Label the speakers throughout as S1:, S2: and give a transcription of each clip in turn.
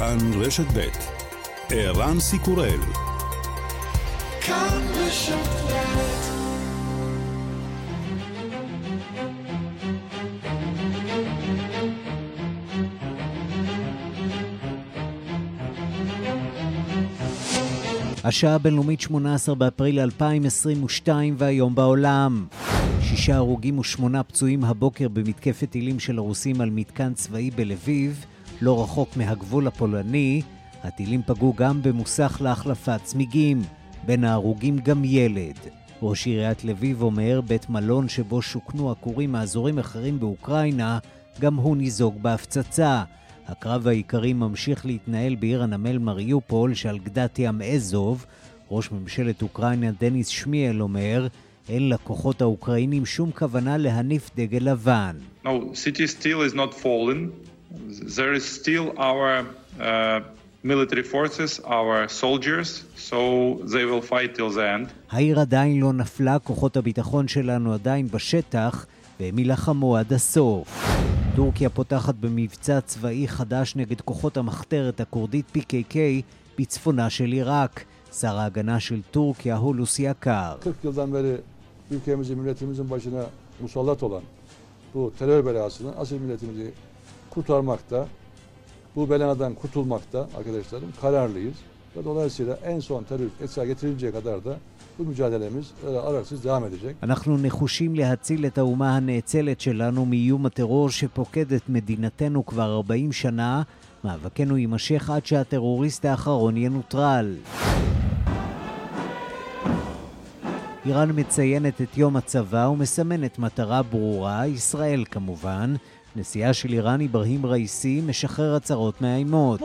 S1: כאן רשת ב' ערן סיקורל השעה הבינלאומית 18 באפריל 2022 והיום בעולם. שישה הרוגים ושמונה פצועים הבוקר במתקפת טילים של הרוסים על מתקן צבאי בלביב, לא רחוק מהגבול הפולני. הטילים פגעו גם במוסך להחלפת צמיגים. בין ההרוגים גם ילד. ראש עיריית לביב אומר, בית מלון שבו שוכנו עקורים מאזורים אחרים באוקראינה, גם הוא ניזוג בהפצצה. הקרב העיקרי ממשיך להתנהל בעיר הנמל מריופול שעל גדת ים אזוב. ראש ממשלת אוקראינה דניס שמיאל אומר, אין לכוחות האוקראינים שום כוונה להניף דגל לבן. No, city still is not fallen. There is still our uh, military forces, our soldiers, so they will fight till the end. העיר עדיין לא נפלה, כוחות הביטחון שלנו עדיין בשטח, והם יילחמו עד הסוף. טורקיה פותחת במבצע צבאי חדש נגד כוחות המחתרת הכורדית PKK בצפונה של עיראק. שר ההגנה של טורקיה הוא לוסי יקר. ülkemizin, milletimizin başına musallat olan bu terör belasını asıl milletimizi kurtarmakta, bu beladan kurtulmakta arkadaşlarım kararlıyız. Ve dolayısıyla en son terör etkisi getirinceye kadar da bu mücadelemiz araksız devam edecek. אנחנו נחושים להציל את האומה הנאצלת שלנו מאיום הטרור שפוקד את מדינתנו כבר 40 שנה. מאבקנו יימשך עד שהטרוריסט האחרון ינוטרל. איראן מציינת את יום הצבא ומסמנת מטרה ברורה, ישראל כמובן. נשיאה של איראן אברהים ראיסי משחרר הצהרות מאיימות.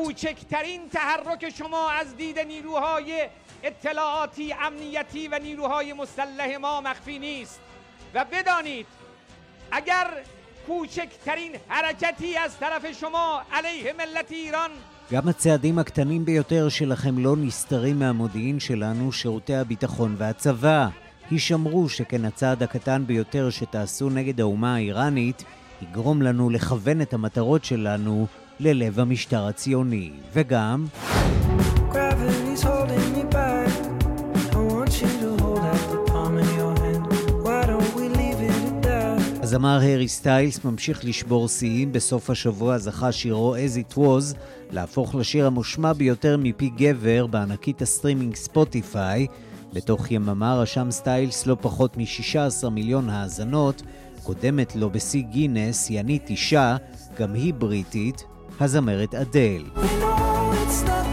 S1: גם הצעדים הקטנים ביותר שלכם לא נסתרים מהמודיעין שלנו, שירותי הביטחון והצבא. הישמרו שכן הצעד הקטן ביותר שתעשו נגד האומה האיראנית יגרום לנו לכוון את המטרות שלנו ללב המשטר הציוני. וגם... הזמר הארי סטיילס ממשיך לשבור שיאים. בסוף השבוע זכה שירו As It Was להפוך לשיר המושמע ביותר מפי גבר בענקית הסטרימינג ספוטיפיי. בתוך יממה רשם סטיילס לא פחות מ-16 מיליון האזנות, קודמת לו בשיא גינס, ינית אישה, גם היא בריטית, הזמרת אדל. We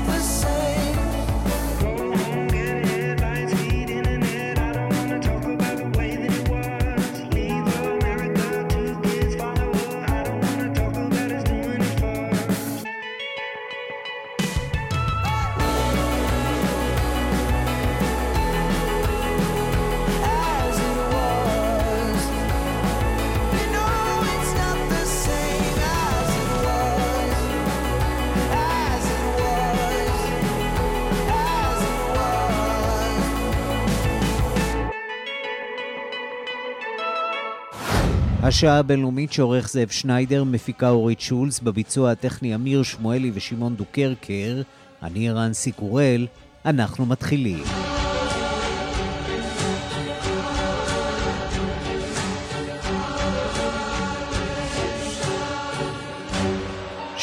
S1: השעה הבינלאומית שעורך זאב שניידר, מפיקה אורית שולץ, בביצוע הטכני אמיר שמואלי ושמעון דוקרקר, אני רנסי קורל, אנחנו מתחילים.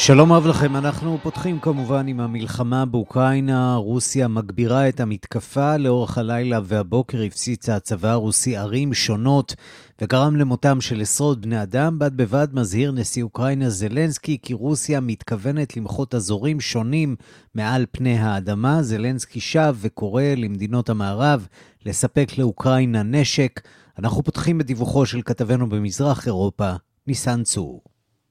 S1: שלום רב לכם, אנחנו פותחים כמובן עם המלחמה באוקראינה. רוסיה מגבירה את המתקפה. לאורך הלילה והבוקר הפציצה הצבא הרוסי ערים שונות וגרם למותם של עשרות בני אדם. בד בבד מזהיר נשיא אוקראינה זלנסקי כי רוסיה מתכוונת למחות אזורים שונים מעל פני האדמה. זלנסקי שב וקורא למדינות המערב לספק לאוקראינה נשק. אנחנו פותחים בדיווחו של כתבנו במזרח אירופה, ניסן צור.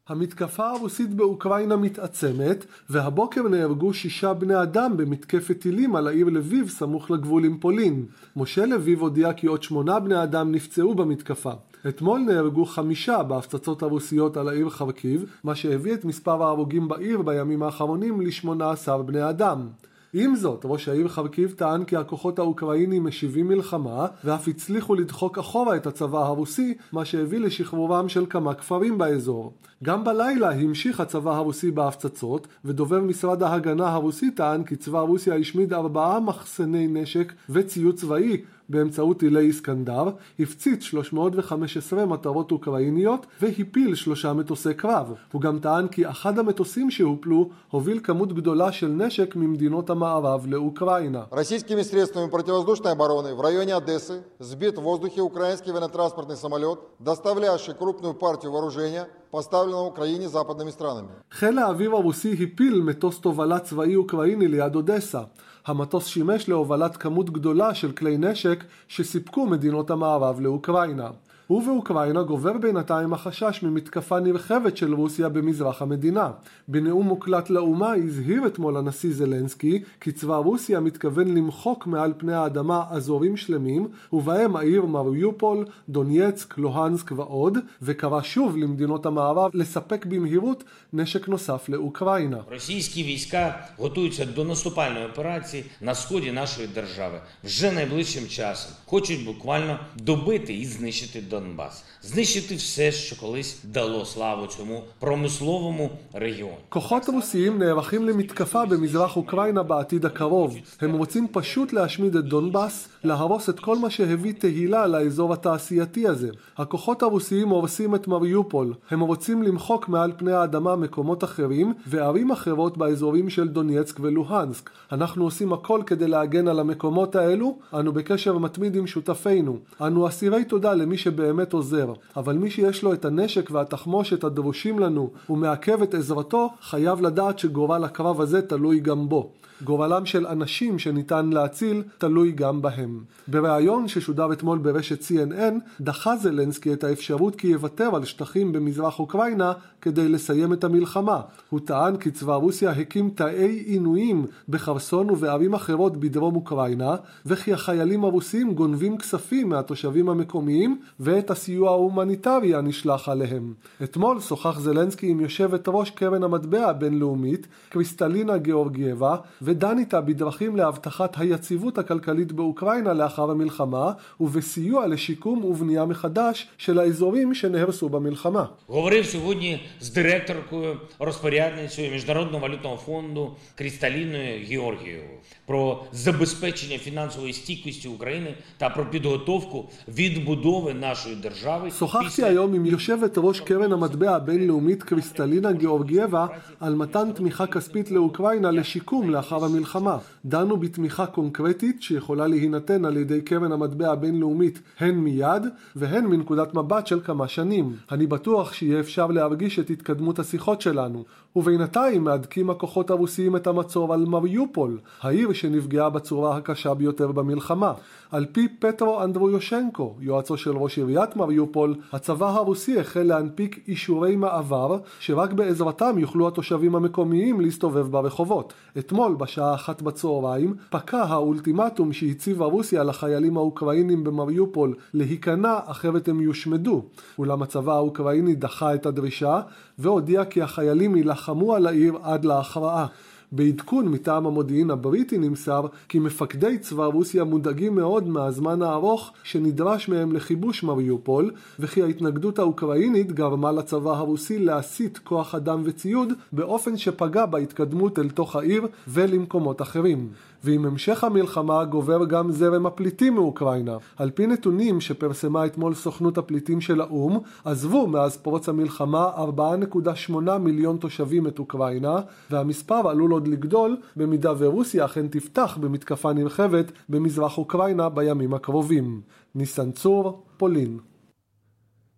S2: המתקפה הרוסית באוקראינה מתעצמת, והבוקר נהרגו שישה בני אדם במתקפת טילים על העיר לביב סמוך לגבול עם פולין. משה לביב הודיע כי עוד שמונה בני אדם נפצעו במתקפה. אתמול נהרגו חמישה בהפצצות הרוסיות על העיר חרקיב, מה שהביא את מספר ההרוגים בעיר בימים האחרונים ל-18 בני אדם. עם זאת, ראש העיר חרקיב טען כי הכוחות האוקראינים משיבים מלחמה, ואף הצליחו לדחוק אחורה את הצבא הרוסי, מה שהביא לשחרורם של כמה כפרים באזור. גם בלילה המשיך הצבא הרוסי בהפצצות, ודובר משרד ההגנה הרוסי טען כי צבא רוסיה השמיד ארבעה מחסני נשק וציוד צבאי באמצעות טילי איסקנדר, הפציץ 315 מטרות אוקראיניות והפיל שלושה מטוסי קרב. הוא גם טען כי אחד המטוסים שהופלו הוביל כמות גדולה של נשק ממדינות המערב לאוקראינה.
S3: Российскими средствами противовоздушной обороны в районе Одессы сбит в воздухе украинский военно-транспортный самолет, доставлявший крупную партию вооружения, поставленного Украине западными странами.
S2: חיל האוויר הרוסי הפיל מטוס תובלה צבאי אוקראיני ליד אודסה. המטוס שימש להובלת כמות גדולה של כלי נשק שסיפקו מדינות המערב לאוקראינה. ובאוקראינה גובר בינתיים החשש ממתקפה נרחבת של רוסיה במזרח המדינה. בנאום מוקלט לאומה הזהיר אתמול הנשיא זלנסקי כי צבא רוסיה מתכוון למחוק מעל פני האדמה אזורים שלמים, ובהם העיר מריופול, דונייצק, לוהנסק ועוד, וקרא שוב למדינות המערב לספק במהירות נשק נוסף לאוקראינה.
S4: Російські війська готуються до наступальної операції на сході нашої держави. Вже найближчим часом хочуть буквально добити і знищити Донбас, знищити все, що колись дало славу цьому промисловому регіону.
S2: כוחות רוסיים נערכים למתקפה במזרח אוקראינה בעתיד הקרוב. הם רוצים פשוט להשמיד את דונבאס, להרוס את כל מה שהביא תהילה לאזור התעשייתי הזה. הכוחות הרוסיים הורסים את מריופול. הם רוצים למחוק מעל פני האדמה מקומות אחרים וערים אחרות באזורים של דונייצק ולוהנסק. אנחנו עושים הכל כדי להגן על המקומות האלו. אנו בקשר מתמיד עם שותפינו. אנו אסירי תודה למי שבאמת עוזר. אבל מי שיש לו את הנשק והתחמושת הדרושים לנו ומעכב את עזרתו, חייב לדעת שגורל הקרב הזה תלוי גם בו. גורלם של אנשים שניתן להציל תלוי גם בהם. בריאיון ששודר אתמול ברשת CNN, דחה זלנסקי את האפשרות כי יוותר על שטחים במזרח אוקראינה כדי לסיים את המלחמה. הוא טען כי צבא רוסיה הקים תאי עינויים בחרסון ובערים אחרות בדרום אוקראינה, וכי החיילים הרוסים גונבים כספים מהתושבים המקומיים ואת הסיוע ההומניטרי הנשלח עליהם. אתמול שוחח זלנסקי עם יושבת ראש קרן המטבע הבינלאומית, קריסטלינה גיאורגייבה, ודן איתה בדרכים להבטחת היציבות הכלכלית באוקראינה לאחר המלחמה, ובסיוע לשיקום ובנייה מחדש של האזורים שנהרסו במלחמה.
S4: Говорив сьогодні з директоркою розпорядницею Міжнародного валютного фонду Крісталіною Георгієвою про забезпечення фінансової стійкості України та про підготовку відбудови нашої держави.
S2: שוחחתי היום עם יושבת ראש קרן המטבע הבינלאומית קריסטלינה גיאורגייבה על מתן תמיכה כספית לאוקראינה לשיקום לאחר המלחמה. דנו בתמיכה קונקרטית שיכולה להינתן על ידי קרן המטבע הבינלאומית הן מיד והן מנקודת מבט של כמה שנים. אני בטוח שיהיה אפשר להרגיש את התקדמות השיחות שלנו. ובינתיים מהדקים הכוחות הרוסיים את המצור על מריופול, העיר שנפגעה בצורה הקשה ביותר במלחמה. על פי פטרו אנדרויושנקו, יועצו של ראש עיריית מריופול, הצבא הרוסי החל להנפיק אישורי מעבר, שרק בעזרתם יוכלו התושבים המקומיים להסתובב ברחובות. אתמול, בשעה אחת בצהריים, פקע האולטימטום שהציבה רוסיה לחיילים האוקראינים במריופול להיכנע אחרת הם יושמדו. אולם הצבא האוקראיני דחה את הדרישה, והודיע כי החיילים יילחמו על העיר עד להכרעה. בעדכון מטעם המודיעין הבריטי נמסר כי מפקדי צבא רוסיה מודאגים מאוד מהזמן הארוך שנדרש מהם לכיבוש מריופול, וכי ההתנגדות האוקראינית גרמה לצבא הרוסי להסיט כוח אדם וציוד באופן שפגע בהתקדמות אל תוך העיר ולמקומות אחרים. ועם המשך המלחמה גובר גם זרם הפליטים מאוקראינה. על פי נתונים שפרסמה אתמול סוכנות הפליטים של האו"ם, עזבו מאז פרוץ המלחמה 4.8 מיליון תושבים את אוקראינה, והמספר עלול עוד לגדול במידה ורוסיה אכן תפתח במתקפה נרחבת במזרח אוקראינה בימים הקרובים. ניסן צור, פולין.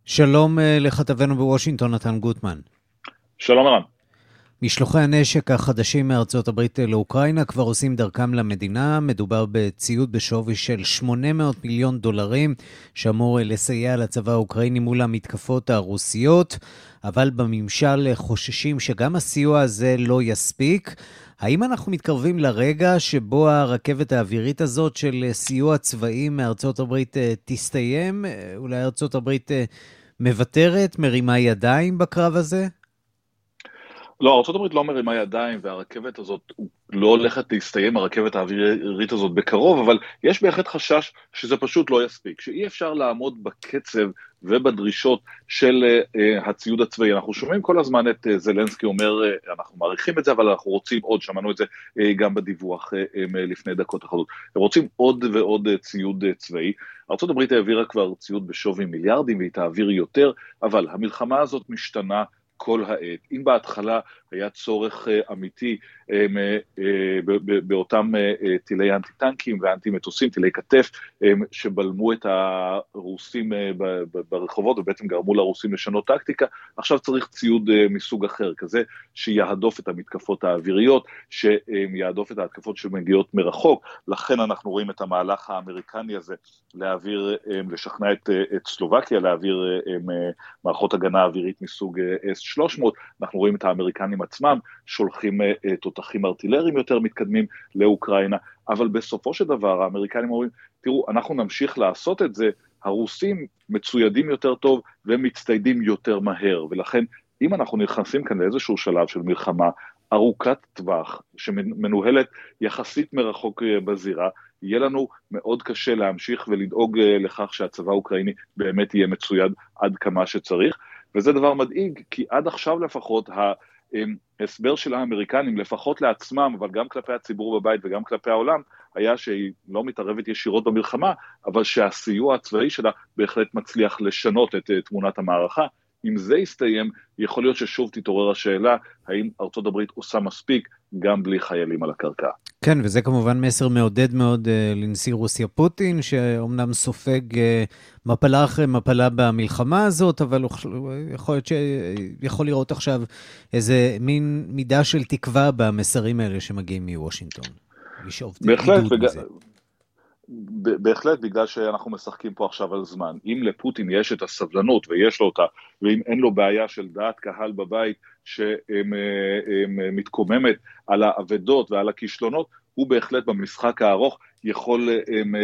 S1: שלום אה, לכתבנו בוושינגטון, נתן גוטמן.
S5: שלום ערן.
S1: משלוחי הנשק החדשים מארצות הברית לאוקראינה כבר עושים דרכם למדינה. מדובר בציוד בשווי של 800 מיליון דולרים, שאמור לסייע לצבא האוקראיני מול המתקפות הרוסיות, אבל בממשל חוששים שגם הסיוע הזה לא יספיק. האם אנחנו מתקרבים לרגע שבו הרכבת האווירית הזאת של סיוע צבאי מארצות הברית תסתיים? אולי ארצות הברית מוותרת, מרימה ידיים בקרב הזה?
S5: לא, ארה"ב לא מרימה ידיים, והרכבת הזאת לא הולכת להסתיים, הרכבת האווירית הזאת בקרוב, אבל יש בהחלט חשש שזה פשוט לא יספיק, שאי אפשר לעמוד בקצב ובדרישות של uh, הציוד הצבאי. אנחנו שומעים כל הזמן את uh, זלנסקי אומר, אנחנו מעריכים את זה, אבל אנחנו רוצים עוד, שמענו את זה גם בדיווח לפני דקות אחדות. רוצים עוד ועוד ציוד צבאי. ארה"ב העבירה כבר ציוד בשווי מיליארדים והיא תעביר יותר, אבל המלחמה הזאת משתנה. כל העת. אם בהתחלה היה צורך uh, אמיתי um, uh, באותם טילי אנטי-טנקים ואנטי-מטוסים, טילי כתף, שבלמו את הרוסים ברחובות ובעצם גרמו לרוסים לשנות טקטיקה, עכשיו צריך ציוד מסוג אחר, כזה שיהדוף את המתקפות האוויריות, שיהדוף את ההתקפות שמגיעות מרחוק, לכן אנחנו רואים את המהלך האמריקני הזה להעביר, לשכנע את, את סלובקיה, להעביר מערכות הגנה אווירית מסוג S-300, אנחנו רואים את האמריקנים עצמם שולחים אה, אה, תותחים ארטילריים יותר מתקדמים לאוקראינה, אבל בסופו של דבר האמריקנים אומרים, תראו, אנחנו נמשיך לעשות את זה, הרוסים מצוידים יותר טוב ומצטיידים יותר מהר, ולכן אם אנחנו נכנסים כאן לאיזשהו שלב של מלחמה ארוכת טווח, שמנוהלת יחסית מרחוק אה, בזירה, יהיה לנו מאוד קשה להמשיך ולדאוג לכך שהצבא האוקראיני באמת יהיה מצויד עד כמה שצריך, וזה דבר מדאיג, כי עד עכשיו לפחות ההסבר של האמריקנים, לפחות לעצמם, אבל גם כלפי הציבור בבית וגם כלפי העולם, היה שהיא לא מתערבת ישירות במלחמה, אבל שהסיוע הצבאי שלה בהחלט מצליח לשנות את אה, תמונת המערכה. אם זה יסתיים, יכול להיות ששוב תתעורר השאלה, האם ארצות הברית עושה מספיק גם בלי חיילים על הקרקע.
S1: כן, וזה כמובן מסר מעודד מאוד uh, לנשיא רוסיה פוטין, שאומנם סופג uh, מפלה אחרי מפלה במלחמה הזאת, אבל יכול להיות שיכול לראות עכשיו איזה מין מידה של תקווה במסרים האלה שמגיעים מוושינגטון.
S5: בהחלט. בהחלט בגלל שאנחנו משחקים פה עכשיו על זמן. אם לפוטין יש את הסבלנות ויש לו אותה, ואם אין לו בעיה של דעת קהל בבית שמתקוממת על האבדות ועל הכישלונות, הוא בהחלט במשחק הארוך יכול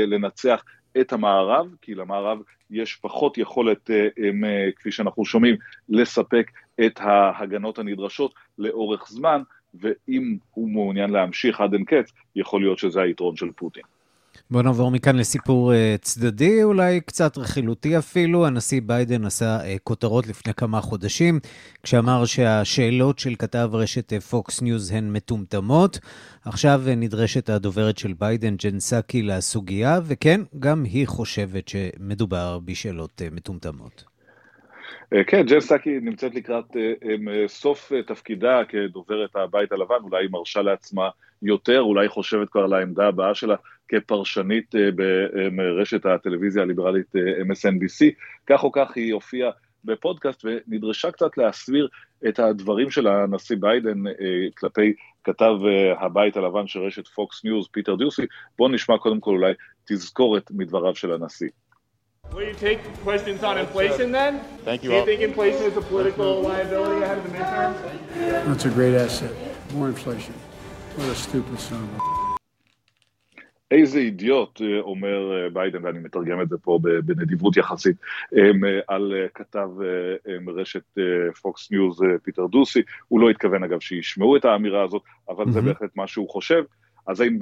S5: לנצח את המערב, כי למערב יש פחות יכולת, כפי שאנחנו שומעים, לספק את ההגנות הנדרשות לאורך זמן, ואם הוא מעוניין להמשיך עד אין קץ, יכול להיות שזה היתרון של פוטין.
S1: בואו נעבור מכאן לסיפור uh, צדדי, אולי קצת רכילותי אפילו. הנשיא ביידן עשה uh, כותרות לפני כמה חודשים, כשאמר שהשאלות של כתב רשת פוקס uh, ניוז הן מטומטמות. עכשיו נדרשת הדוברת של ביידן, ג'ן סאקי, לסוגיה, וכן, גם היא חושבת שמדובר בשאלות מטומטמות.
S5: כן, ג'ן סאקי נמצאת לקראת סוף תפקידה כדוברת הבית הלבן, אולי היא מרשה לעצמה יותר, אולי חושבת כבר על העמדה הבאה שלה כפרשנית אה, ברשת הטלוויזיה הליברלית אה, MSNBC, כך או כך היא הופיעה בפודקאסט ונדרשה קצת להסביר את הדברים של הנשיא ביידן אה, כלפי כתב הבית הלבן של רשת פוקס ניוז, פיטר דוסי. בואו נשמע קודם כל אולי תזכורת מדבריו של הנשיא. Will you take questions on inflation then? Thank you. Do you think inflation is a political liability ahead of the midterms? That's a great asset. More inflation. What a stupid son of a... איזה אידיוט, אה, אומר אה, ביידן, ואני מתרגם את זה פה בנדיבות יחסית, אה, על כתב רשת פוקס ניוז פיטר דוסי, הוא לא התכוון אגב שישמעו את האמירה הזאת, אבל mm-hmm. זה בהחלט מה שהוא חושב. אז האם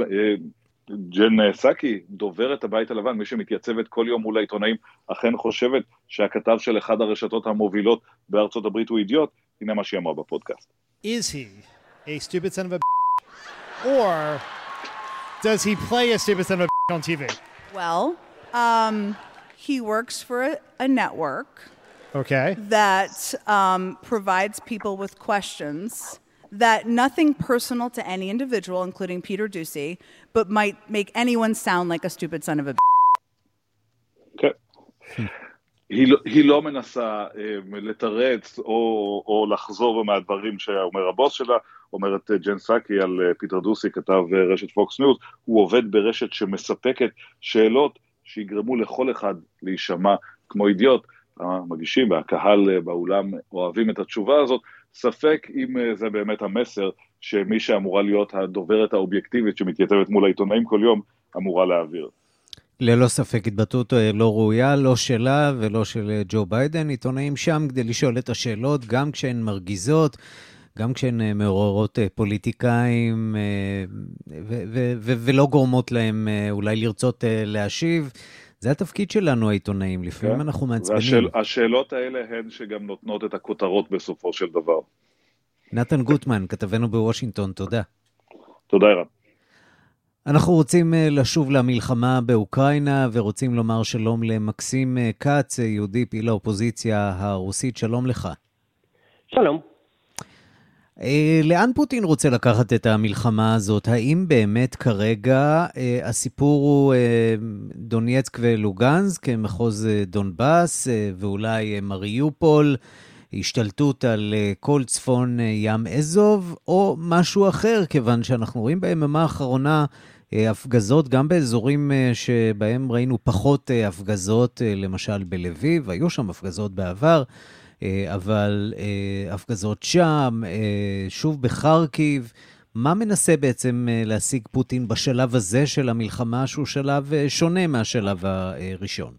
S5: ג'ן סאקי, דוברת הבית הלבן, מי שמתייצבת כל יום מול העיתונאים, אכן חושבת שהכתב של אחד הרשתות המובילות בארצות הברית הוא אידיוט? הנה מה שהיא אמרה בפודקאסט. Is he a stupid son of a or does he play a stupid son of a on TV?
S6: Well, um, he works for a, a network.
S5: Okay.
S6: That um, provides people with questions that nothing personal to any individual, including Peter Ducey, but might make anyone sound like a stupid son of a.
S5: Okay. היא לא, היא לא מנסה אה, לתרץ או, או לחזור מהדברים שאומר הבוס שלה, אומרת אה, ג'ן סאקי על אה, פיטר דוסי, כתב רשת פוקס ניוז, הוא עובד ברשת שמספקת שאלות שיגרמו לכל אחד להישמע כמו אידיוט. המגישים והקהל באולם אוהבים את התשובה הזאת, ספק אם זה באמת המסר שמי שאמורה להיות הדוברת האובייקטיבית שמתייצבת מול העיתונאים כל יום, אמורה להעביר.
S1: ללא ספק התבטאות לא ראויה, לא שלה ולא של ג'ו ביידן. עיתונאים שם כדי לשאול את השאלות, גם כשהן מרגיזות, גם כשהן אה, מעוררות אה, פוליטיקאים ולא גורמות להם אולי לרצות להשיב. זה התפקיד שלנו, העיתונאים, לפעמים כן. אנחנו מעצבנים. והשאל,
S5: השאלות האלה הן שגם נותנות את הכותרות בסופו של דבר.
S1: נתן גוטמן, כתבנו בוושינגטון, תודה.
S5: תודה, ערן.
S1: אנחנו רוצים אה, לשוב למלחמה באוקראינה ורוצים לומר שלום למקסים אה, כץ, אה, יהודי פעיל האופוזיציה הרוסית. שלום לך.
S7: שלום.
S1: לאן פוטין רוצה לקחת את המלחמה הזאת? האם באמת כרגע הסיפור הוא דונייצק ולוגנסק, מחוז דונבאס ואולי מריופול, השתלטות על כל צפון ים אזוב, או משהו אחר, כיוון שאנחנו רואים ביממה האחרונה אה, הפגזות גם באזורים אה, שבהם ראינו פחות אה, הפגזות, למשל בלביב, היו שם הפגזות בעבר, אבל הפגזות שם, שוב בחרקיב. מה מנסה בעצם להשיג פוטין בשלב הזה של המלחמה, שהוא שלב שונה מהשלב הראשון?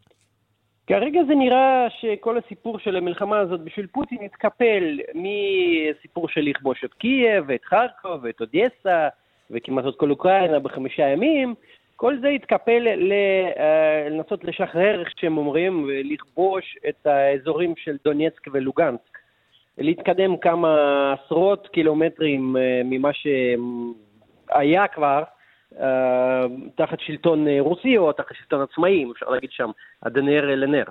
S7: כרגע זה נראה שכל הסיפור של המלחמה הזאת בשביל פוטין התקפל מסיפור של לכבוש את קייב, ואת חרקוב, ואת אודסה, וכמעט את כל אוקראינה בחמישה ימים, כל זה התקפל אה, לנסות לשחרר, איך שהם אומרים, ולכבוש את האזורים של דונייצק ולוגנסק. להתקדם כמה עשרות קילומטרים אה, ממה שהיה כבר אה, תחת שלטון רוסי או תחת שלטון עצמאי, אם אפשר להגיד שם, הדנר אלנר.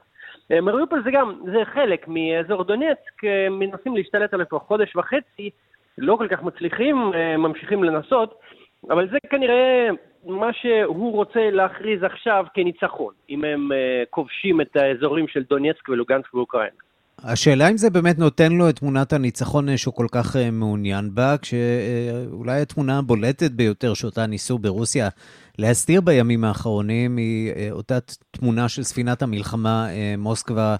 S7: מריופול זה גם, זה חלק מאזור דונייצק, מנסים להשתלט עליו כבר חודש וחצי, לא כל כך מצליחים, ממשיכים לנסות, אבל זה כנראה מה שהוא רוצה להכריז עכשיו כניצחון, אם הם uh, כובשים את האזורים של דונייצק ולוגנסק באוקראינה.
S1: השאלה אם זה באמת נותן לו את תמונת הניצחון אה, שהוא כל כך uh, מעוניין בה, כשאולי התמונה הבולטת ביותר שאותה ניסו ברוסיה להסתיר בימים האחרונים היא אותה תמונה של ספינת המלחמה מוסקבה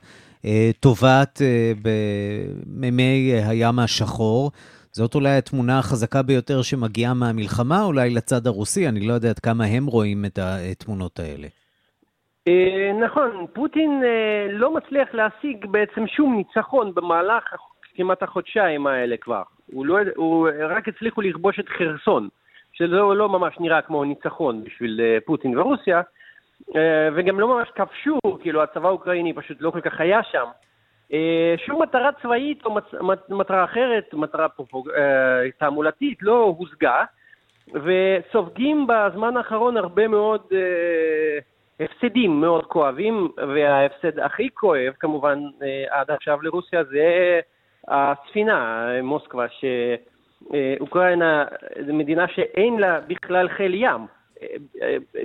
S1: טובעת במימי הים השחור. זאת אולי התמונה החזקה ביותר שמגיעה מהמלחמה, אולי לצד הרוסי, אני לא יודע עד כמה הם רואים את התמונות האלה.
S7: אה, נכון, פוטין אה, לא מצליח להשיג בעצם שום ניצחון במהלך כמעט החודשיים האלה כבר. הוא, לא, הוא רק הצליחו לכבוש את חרסון, שזה לא ממש נראה כמו ניצחון בשביל אה, פוטין ורוסיה, וגם לא ממש כבשו, כאילו הצבא האוקראיני פשוט לא כל כך היה שם. אה, שום מטרה צבאית או מטרה אחרת, מטרה פרופוג... אה, תעמולתית, לא הושגה, וסופגים בזמן האחרון הרבה מאוד אה, הפסדים מאוד כואבים, וההפסד הכי כואב כמובן עד עכשיו לרוסיה זה הספינה, מוסקבה, שאוקראינה זו מדינה שאין לה בכלל חיל ים,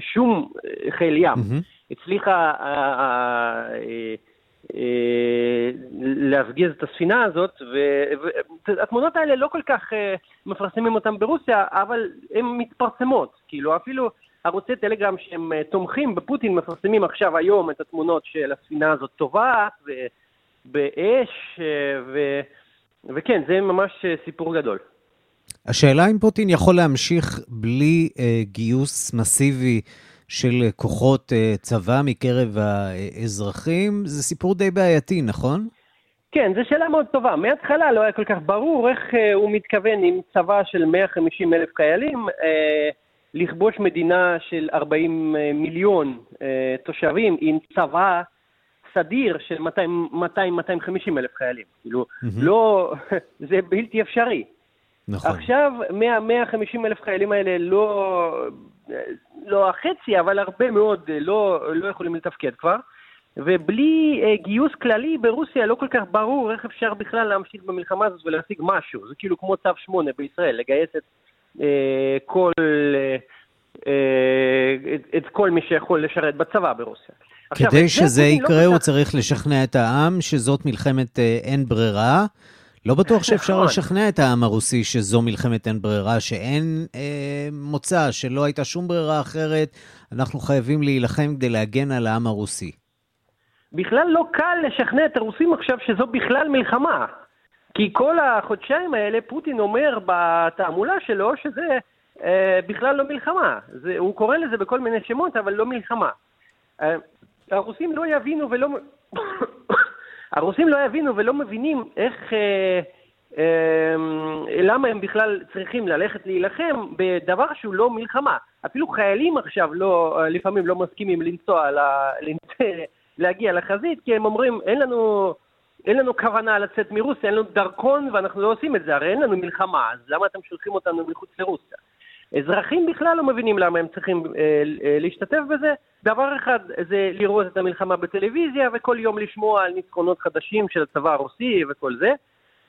S7: שום חיל ים. Mm-hmm. הצליחה להפגיז את הספינה הזאת, והתמונות האלה לא כל כך אה, מפרסמים אותן ברוסיה, אבל הן מתפרסמות, כאילו אפילו ערוצי טלגרם שהם אה, תומכים בפוטין מפרסמים עכשיו היום את התמונות של הספינה הזאת טובעת, באש, ו... וכן, זה ממש סיפור גדול.
S1: השאלה אם פוטין יכול להמשיך בלי אה, גיוס מסיבי של כוחות אה, צבא מקרב האזרחים, זה סיפור די בעייתי, נכון?
S7: כן, זו שאלה מאוד טובה. מההתחלה לא היה כל כך ברור איך אה, הוא מתכוון עם צבא של 150 אלף חיילים אה, לכבוש מדינה של 40 אה, מיליון אה, תושבים עם צבא סדיר של 200-250 אלף חיילים. כאילו, mm-hmm. לא, זה בלתי אפשרי. נכון. עכשיו, 150 אלף חיילים האלה לא, לא החצי, אבל הרבה מאוד לא, לא יכולים לתפקד כבר. ובלי אה, גיוס כללי ברוסיה לא כל כך ברור איך אפשר בכלל להמשיך במלחמה הזאת ולהשיג משהו. זה כאילו כמו צו 8 בישראל, לגייס את אה, כל, אה, אה, את, את כל מי שיכול לשרת בצבא ברוסיה.
S1: כדי עכשיו, שזה לא יקרה, לא הוא צריך לשכנע את העם שזאת מלחמת אה, אין ברירה. לא בטוח שאפשר נכון. לשכנע את העם הרוסי שזו מלחמת אין ברירה, שאין אה, מוצא, שלא הייתה שום ברירה אחרת, אנחנו חייבים להילחם כדי להגן על העם הרוסי.
S7: בכלל לא קל לשכנע את הרוסים עכשיו שזו בכלל מלחמה. כי כל החודשיים האלה פוטין אומר בתעמולה שלו שזה אה, בכלל לא מלחמה. זה, הוא קורא לזה בכל מיני שמות, אבל לא מלחמה. אה, הרוסים לא יבינו ולא... הרוסים לא יבינו ולא מבינים איך, אה, למה הם בכלל צריכים ללכת להילחם בדבר שהוא לא מלחמה? אפילו חיילים עכשיו לא, לפעמים לא מסכימים לנסוע, להגיע לחזית, כי הם אומרים, אין לנו, אין לנו כוונה לצאת מרוסיה, אין לנו דרכון ואנחנו לא עושים את זה, הרי אין לנו מלחמה, אז למה אתם שולחים אותנו מחוץ לרוסיה? אזרחים בכלל לא מבינים למה הם צריכים אה, אה, להשתתף בזה. דבר אחד זה לראות את המלחמה בטלוויזיה וכל יום לשמוע על ניצחונות חדשים של הצבא הרוסי וכל זה.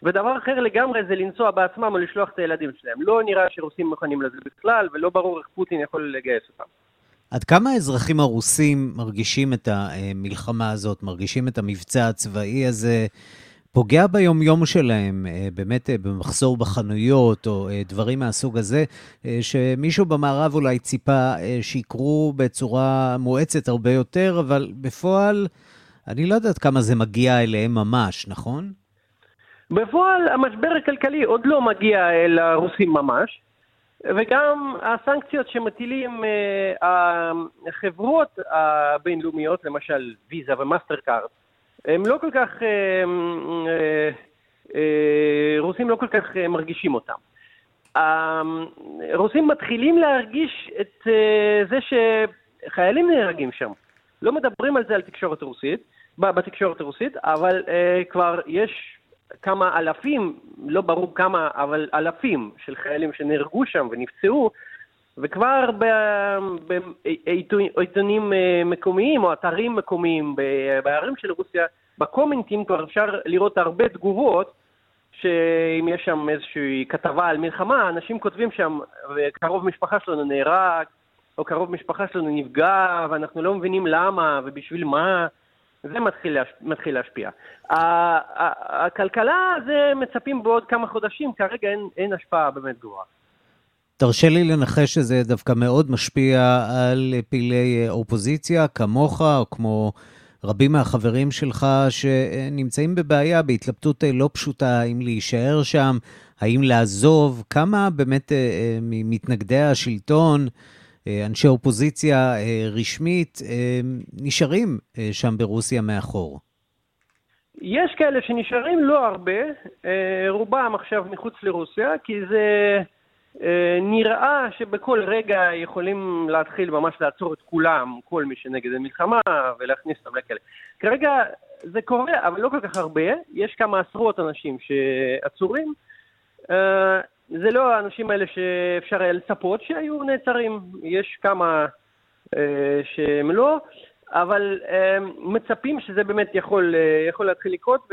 S7: ודבר אחר לגמרי זה לנסוע בעצמם או לשלוח את הילדים שלהם. לא נראה שרוסים מוכנים לזה בכלל, ולא ברור איך פוטין יכול לגייס אותם.
S1: עד כמה האזרחים הרוסים מרגישים את המלחמה הזאת, מרגישים את המבצע הצבאי הזה? פוגע ביומיום שלהם, אה, באמת אה, במחסור בחנויות או אה, דברים מהסוג הזה, שמישהו במערב אולי ציפה שיקרו בצורה מואצת הרבה יותר, אבל בפועל, אני לא יודעת כמה זה מגיע אליהם ממש, נכון?
S7: בפועל המשבר הכלכלי עוד לא מגיע אל הרוסים ממש, וגם הסנקציות שמטילים החברות הבינלאומיות, למשל ויזה ומאסטר קארד, הם לא כל כך, אה, אה, אה, רוסים לא כל כך מרגישים אותם. הרוסים מתחילים להרגיש את זה שחיילים נהרגים שם. לא מדברים על זה על תקשורת רוסית, בתקשורת הרוסית, אבל כבר יש כמה אלפים, לא ברור כמה, אבל אלפים של חיילים שנהרגו שם ונפצעו, וכבר בעיתונים אה, מקומיים או אתרים מקומיים בערים של רוסיה, בקומנטים כבר אפשר לראות הרבה תגובות שאם יש שם איזושהי כתבה על מלחמה, אנשים כותבים שם, קרוב משפחה שלנו נהרג, או קרוב משפחה שלנו נפגע, ואנחנו לא מבינים למה ובשביל מה, זה מתחיל, להש... מתחיל להשפיע. הכלכלה זה מצפים בעוד כמה חודשים, כרגע אין, אין השפעה באמת גבוהה.
S1: תרשה לי לנחש שזה דווקא מאוד משפיע על פעילי אופוזיציה, כמוך, או כמו רבים מהחברים שלך, שנמצאים בבעיה, בהתלבטות לא פשוטה, האם להישאר שם, האם לעזוב. כמה באמת אה, אה, ממתנגדי השלטון, אה, אנשי אופוזיציה רשמית, נשארים שם ברוסיה מאחור?
S7: יש כאלה שנשארים, לא הרבה, רובם עכשיו מחוץ לרוסיה, כי זה... אה, נראה שבכל רגע יכולים להתחיל ממש לעצור את כולם, כל מי שנגד המלחמה, ולהכניס אותם לכלא. כרגע זה קורה, אבל לא כל כך הרבה. יש כמה עשרות אנשים שעצורים. אה, זה לא האנשים האלה שאפשר היה לצפות שהיו נעצרים. יש כמה אה, שהם לא, אבל מצפים שזה באמת יכול, יכול להתחיל לקרות,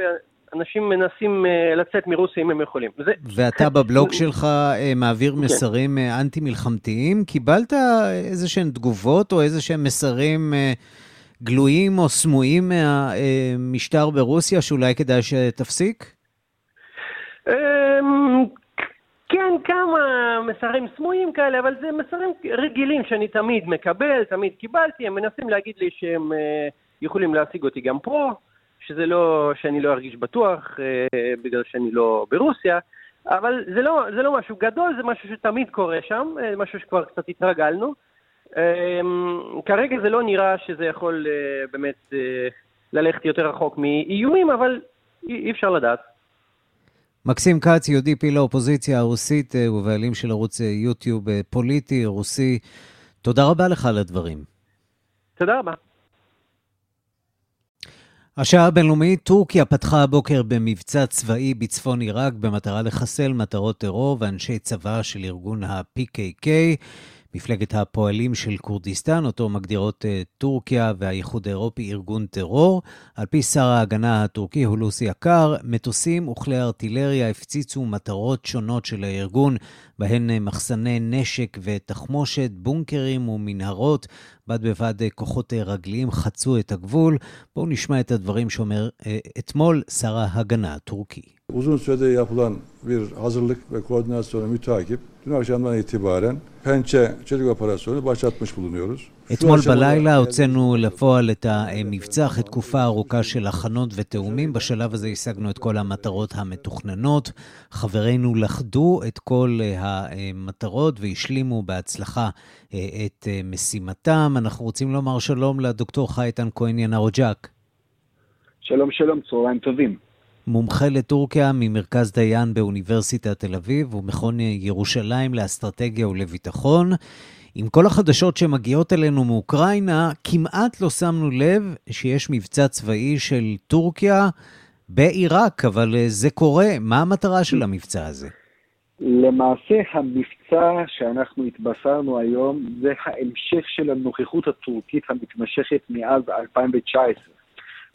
S7: אנשים מנסים uh, לצאת מרוסיה אם הם יכולים.
S1: וזה... ואתה בבלוג שלך uh, מעביר כן. מסרים uh, אנטי-מלחמתיים. קיבלת איזה שהן תגובות או איזה שהם מסרים גלויים או סמויים מהמשטר ברוסיה שאולי כדאי שתפסיק?
S7: Um, כן, כמה מסרים סמויים כאלה, אבל זה מסרים רגילים שאני תמיד מקבל, תמיד קיבלתי, הם מנסים להגיד לי שהם יכולים להשיג אותי גם פה. שזה לא, שאני לא ארגיש בטוח אה, בגלל שאני לא ברוסיה, אבל זה לא, זה לא משהו גדול, זה משהו שתמיד קורה שם, אה, משהו שכבר קצת התרגלנו. אה, כרגע זה לא נראה שזה יכול אה, באמת אה, ללכת יותר רחוק מאיומים, אבל אי, אי אפשר לדעת.
S1: מקסים כץ, יהודי פעיל האופוזיציה הרוסית אה, ובעלים של ערוץ אה, יוטיוב אה, פוליטי רוסי, תודה רבה לך על הדברים.
S7: תודה רבה.
S1: השעה הבינלאומית, טורקיה פתחה הבוקר במבצע צבאי בצפון עיראק במטרה לחסל מטרות טרור ואנשי צבא של ארגון ה-PKK. מפלגת הפועלים של כורדיסטן, אותו מגדירות uh, טורקיה והאיחוד האירופי ארגון טרור. על פי שר ההגנה הטורקי הולוסי יקר, מטוסים וכלי ארטילריה הפציצו מטרות שונות של הארגון, בהן uh, מחסני נשק ותחמושת, בונקרים ומנהרות. בד בבד uh, כוחות רגליים חצו את הגבול. בואו נשמע את הדברים שאומר אתמול שר ההגנה הטורקי.
S8: Uzun süredir yapılan bir hazırlık ve koordinasyonu mütakip dün akşamdan itibaren Pençe çelik operasyonu başlatmış bulunuyoruz.
S1: אתמול בלילה הוצאנו לפועל את המבצע אחרי תקופה ארוכה של הכנות ותאומים. בשלב הזה השגנו את כל המטרות המתוכננות. חברינו לכדו את כל המטרות והשלימו בהצלחה את משימתם. אנחנו רוצים לומר שלום לדוקטור חייטן כהן ינרוג'ק.
S9: שלום, שלום, צהריים טובים.
S1: מומחה לטורקיה ממרכז דיין באוניברסיטת תל אביב ומכון ירושלים לאסטרטגיה ולביטחון. עם כל החדשות שמגיעות אלינו מאוקראינה, כמעט לא שמנו לב שיש מבצע צבאי של טורקיה בעיראק, אבל אה, זה קורה. מה המטרה של המבצע הזה?
S9: למעשה המבצע שאנחנו התבשרנו היום זה ההמשך של הנוכחות הטורקית המתמשכת מאז 2019.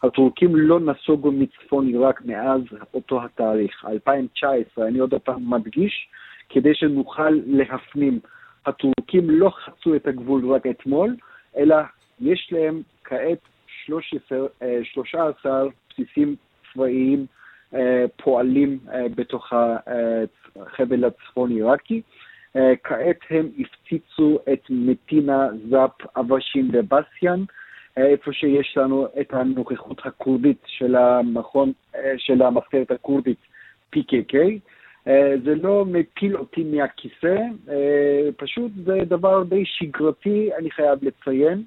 S9: הטורקים לא נסוגו מצפון עיראק מאז אותו התאריך, 2019. אני עוד פעם מדגיש, כדי שנוכל להפנים. הטורקים לא חצו את הגבול רק אתמול, אלא יש להם כעת 13, 13 אה, בסיסים צבאיים אה, פועלים אה, בתוך החבל הצפון עיראקי. כעת הם הפציצו את מטינה, זאפ, אבשים ובסיאן, איפה שיש לנו את הנוכחות הכורדית של המכון, של המחתרת הכורדית PKK. זה לא מפיל אותי מהכיסא, פשוט זה דבר די שגרתי, אני חייב לציין.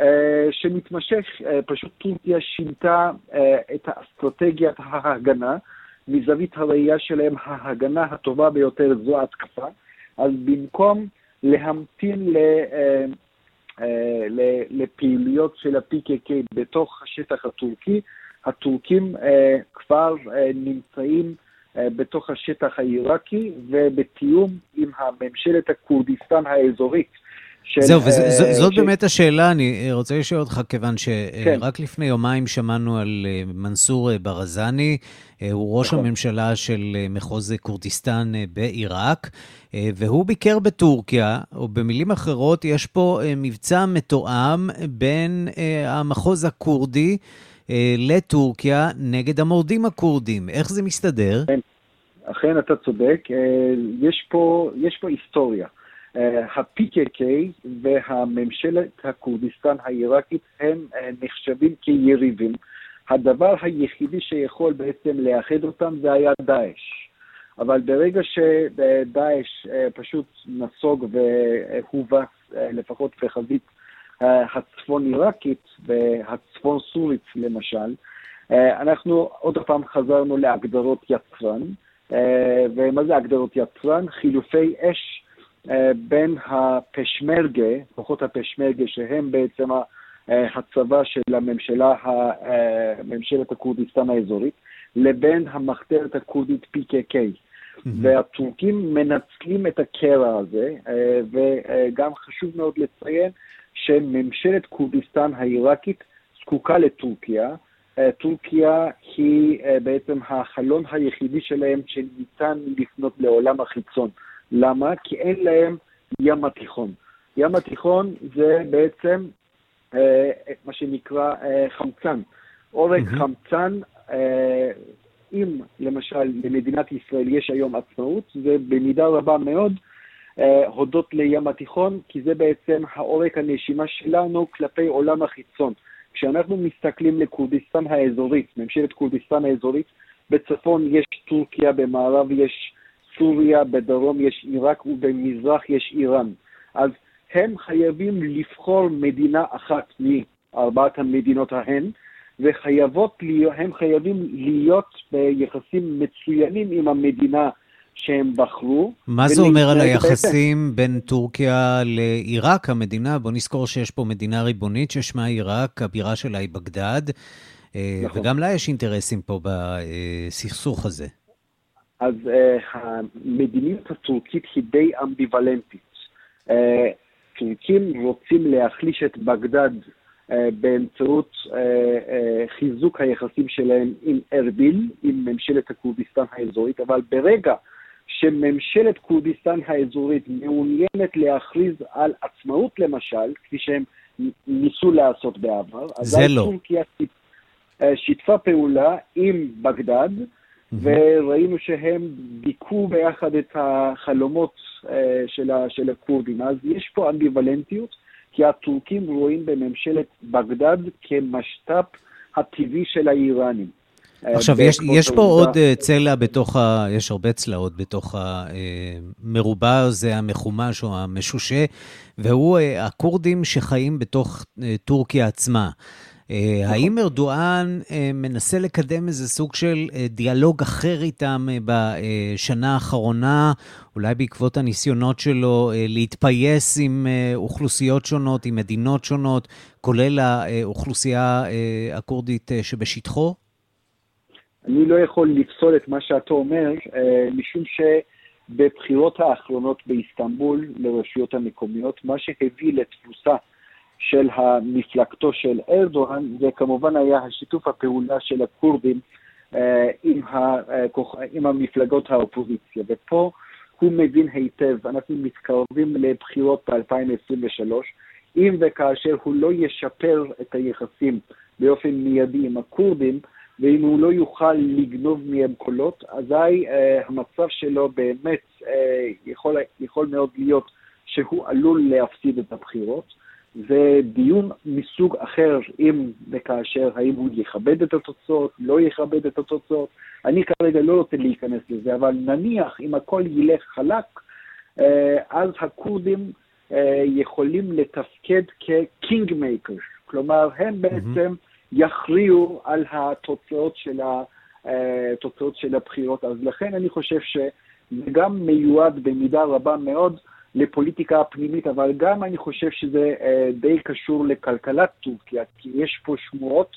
S9: אה, שמתמשך, אה, פשוט טורקיה שינתה אה, את האסטרטגיית ההגנה, מזווית הראייה שלהם ההגנה הטובה ביותר זו ההתקפה, אז במקום להמתין ל... לפעילויות של ה-PKK בתוך השטח הטורקי, הטורקים כבר נמצאים בתוך השטח העיראקי ובתיאום עם הממשלת הכורדיסטן האזורית
S1: של... זהו, וזאת ש... באמת השאלה, אני רוצה לשאול אותך, כיוון שרק כן. לפני יומיים שמענו על אה, מנסור אה, ברזני, אה, הוא ראש נכון. הממשלה של מחוז כורדיסטן בעיראק, והוא ביקר בטורקיה, או במילים אחרות, יש פה מבצע מתואם בין המחוז הכורדי לטורקיה נגד המורדים הכורדים. איך זה מסתדר?
S9: כן, אכן אתה צודק, יש פה, יש פה היסטוריה. אה, ה-PKK והממשלת הכורדיסטן העיראקית הם אה, נחשבים כיריבים. הדבר היחידי שיכול בעצם לאחד אותם זה היה דאעש. אבל ברגע שדאעש אה, פשוט נסוג והובס לפחות בחזית הצפון עיראקית והצפון סורית למשל, אנחנו עוד פעם חזרנו להגדרות יצרן. ומה זה הגדרות יצרן? חילופי אש בין הפשמרגה, כוחות הפשמרגה, שהם בעצם אה, הצבא של הממשלה, אה, ממשלת הכורדיסטן האזורית, לבין המחתרת הכורדית PKK. Mm-hmm. והטורקים מנצלים את הקרע הזה, וגם חשוב מאוד לציין שממשלת כורדיסטן העיראקית זקוקה לטורקיה. טורקיה היא בעצם החלון היחידי שלהם שניתן לפנות לעולם החיצון. למה? כי אין להם ים התיכון. ים התיכון זה בעצם אה, מה שנקרא אה, חמצן. עורק mm-hmm. חמצן, אה, אם למשל למדינת ישראל יש היום עצמאות, זה במידה רבה מאוד אה, הודות לים התיכון, כי זה בעצם העורק הנשימה שלנו כלפי עולם החיצון. כשאנחנו מסתכלים לכורדיסטן האזורית, ממשלת כורדיסטן האזורית, בצפון יש טורקיה, במערב יש סוריה, בדרום יש עיראק ובמזרח יש איראן. אז הם חייבים לבחור מדינה אחת מארבעת המדינות ההן, וחייבות להיות, הם חייבים להיות ביחסים מצוינים עם המדינה שהם בחרו.
S1: מה זה אומר על היחסים בין טורקיה לעיראק, המדינה? בוא נזכור שיש פה מדינה ריבונית ששמה עיראק, הבירה שלה היא בגדד, אה, נכון. וגם לה יש אינטרסים פה בסכסוך הזה.
S9: אז uh, המדיניות הטורקית היא די אמביוולנטית. Uh, רוצים להחליש את בגדד uh, באמצעות uh, uh, חיזוק היחסים שלהם עם ארביל, עם ממשלת הכורדיסטן האזורית, אבל ברגע שממשלת כורדיסטן האזורית מעוניינת להכריז על עצמאות למשל, כפי שהם ניסו לעשות בעבר,
S1: זה לא. טורקיה
S9: שיתפה פעולה עם בגדד, וראינו שהם דיכאו ביחד את החלומות אה, של, הכורדים. אז יש פה אמביוולנטיות, כי הטורקים רואים בממשלת בגדד כמשת"פ הטבעי של האיראנים.
S1: אה, עכשיו, יש, יש פה עוד אה, צלע בתוך ה... יש הרבה צלעות בתוך המרובע הזה, המחומש או המשושה, והוא הכורדים שחיים בתוך טורקיה עצמה. האם ארדואן מנסה לקדם איזה סוג של דיאלוג אחר איתם בשנה האחרונה, אולי בעקבות הניסיונות שלו להתפייס עם אוכלוסיות שונות, עם מדינות שונות, כולל האוכלוסייה הכורדית שבשטחו?
S9: אני לא יכול לפסול את מה שאתה אומר, משום שבבחירות האחרונות באיסטנבול לרשויות המקומיות, מה שהביא לתבוסה של המפלגתו של ארדואן, זה כמובן היה השיתוף הפעולה של הכורדים אה, עם, הכוח, עם המפלגות האופוזיציה. ופה הוא מבין היטב, אנחנו מתקרבים לבחירות ב-2023, אם וכאשר הוא לא ישפר את היחסים באופן מיידי עם הכורדים, ואם הוא לא יוכל לגנוב מהם קולות, אזי uh, המצב שלו באמת uh, יכול, יכול מאוד להיות שהוא עלול להפסיד את הבחירות. זה דיון מסוג אחר, אם וכאשר, האם הוא יכבד את התוצאות, לא יכבד את התוצאות. אני כרגע לא רוצה להיכנס לזה, אבל נניח אם הכל ילך חלק, אה, אז הכורדים אה, יכולים לתפקד כקינג מייקר. כלומר, הם בעצם יכריעו על התוצאות של, התוצאות אה, של הבחירות. אז לכן אני חושב שזה גם מיועד במידה רבה מאוד לפוליטיקה הפנימית, אבל גם אני חושב שזה אה, די קשור לכלכלת טורקיה, כי יש פה שמועות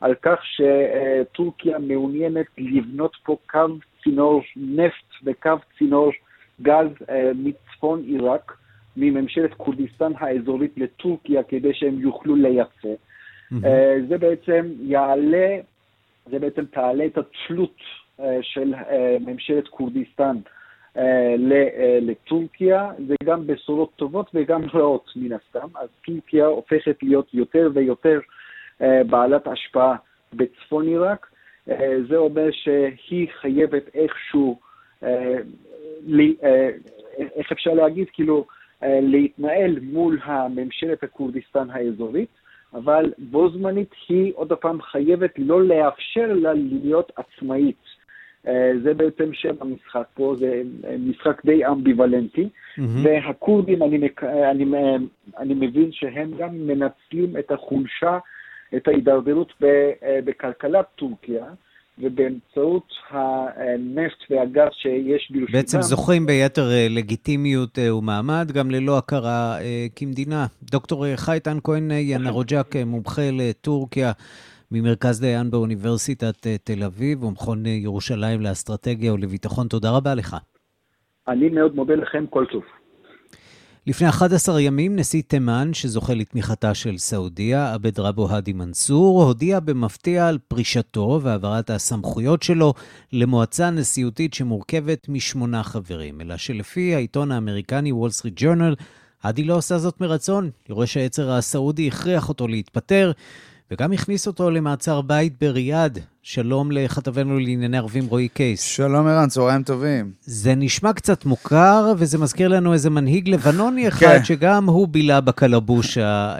S9: על כך שטורקיה מעוניינת לבנות פה קו צינור נפט וקו צינור גז אה, מצפון עיראק, מממשלת כורדיסטן האזורית לטורקיה, כדי שהם יוכלו לייצא. Mm-hmm. זה בעצם יעלה, זה בעצם תעלה את התלות של ממשלת כורדיסטן אה, אה, לטורקיה, זה גם בשורות טובות וגם רעות מן הסתם, אז טורקיה הופכת להיות יותר ויותר אה, בעלת השפעה בצפון עיראק, זה אומר שהיא חייבת איכשהו, איך אפשר להגיד, כאילו, להתנהל מול הממשלת הכורדיסטן האזורית, אבל בו זמנית היא עוד פעם חייבת לא לאפשר לה להיות עצמאית. אה, זה בעצם שם המשחק פה, זה משחק די אמביוולנטי, mm-hmm. והכורדים, אני, אני, אני מבין שהם גם מנצלים את החולשה, את ההידרדרות אה, בכלכלת טורקיה, ובאמצעות הנפט והגז שיש ברשותם.
S1: בעצם זוכים ביתר אה, לגיטימיות ומעמד, גם ללא הכרה כמדינה. דוקטור חייטן כהן ינרוג'ק, מומחה לטורקיה. ממרכז דיין באוניברסיטת אה, תל אביב ומכון אה, ירושלים לאסטרטגיה ולביטחון. תודה רבה לך.
S9: אני מאוד מודה לכם, כל טוב.
S1: לפני 11 ימים נשיא תימן, שזוכה לתמיכתה של סעודיה, עבד רבו האדי מנסור, הודיע במפתיע על פרישתו והעברת הסמכויות שלו למועצה נשיאותית שמורכבת משמונה חברים, אלא שלפי העיתון האמריקני וול סטריט ג'ורנל, האדי לא עושה זאת מרצון. יורש העצר הסעודי הכריח אותו להתפטר. וגם הכניס אותו למעצר בית בריאד. שלום לכתבנו לענייני ערבים רועי קייס.
S10: שלום ערן, צהריים טובים.
S1: זה נשמע קצת מוכר, וזה מזכיר לנו איזה מנהיג לבנוני אחד, כן. שגם הוא בילה בקלבוש אה,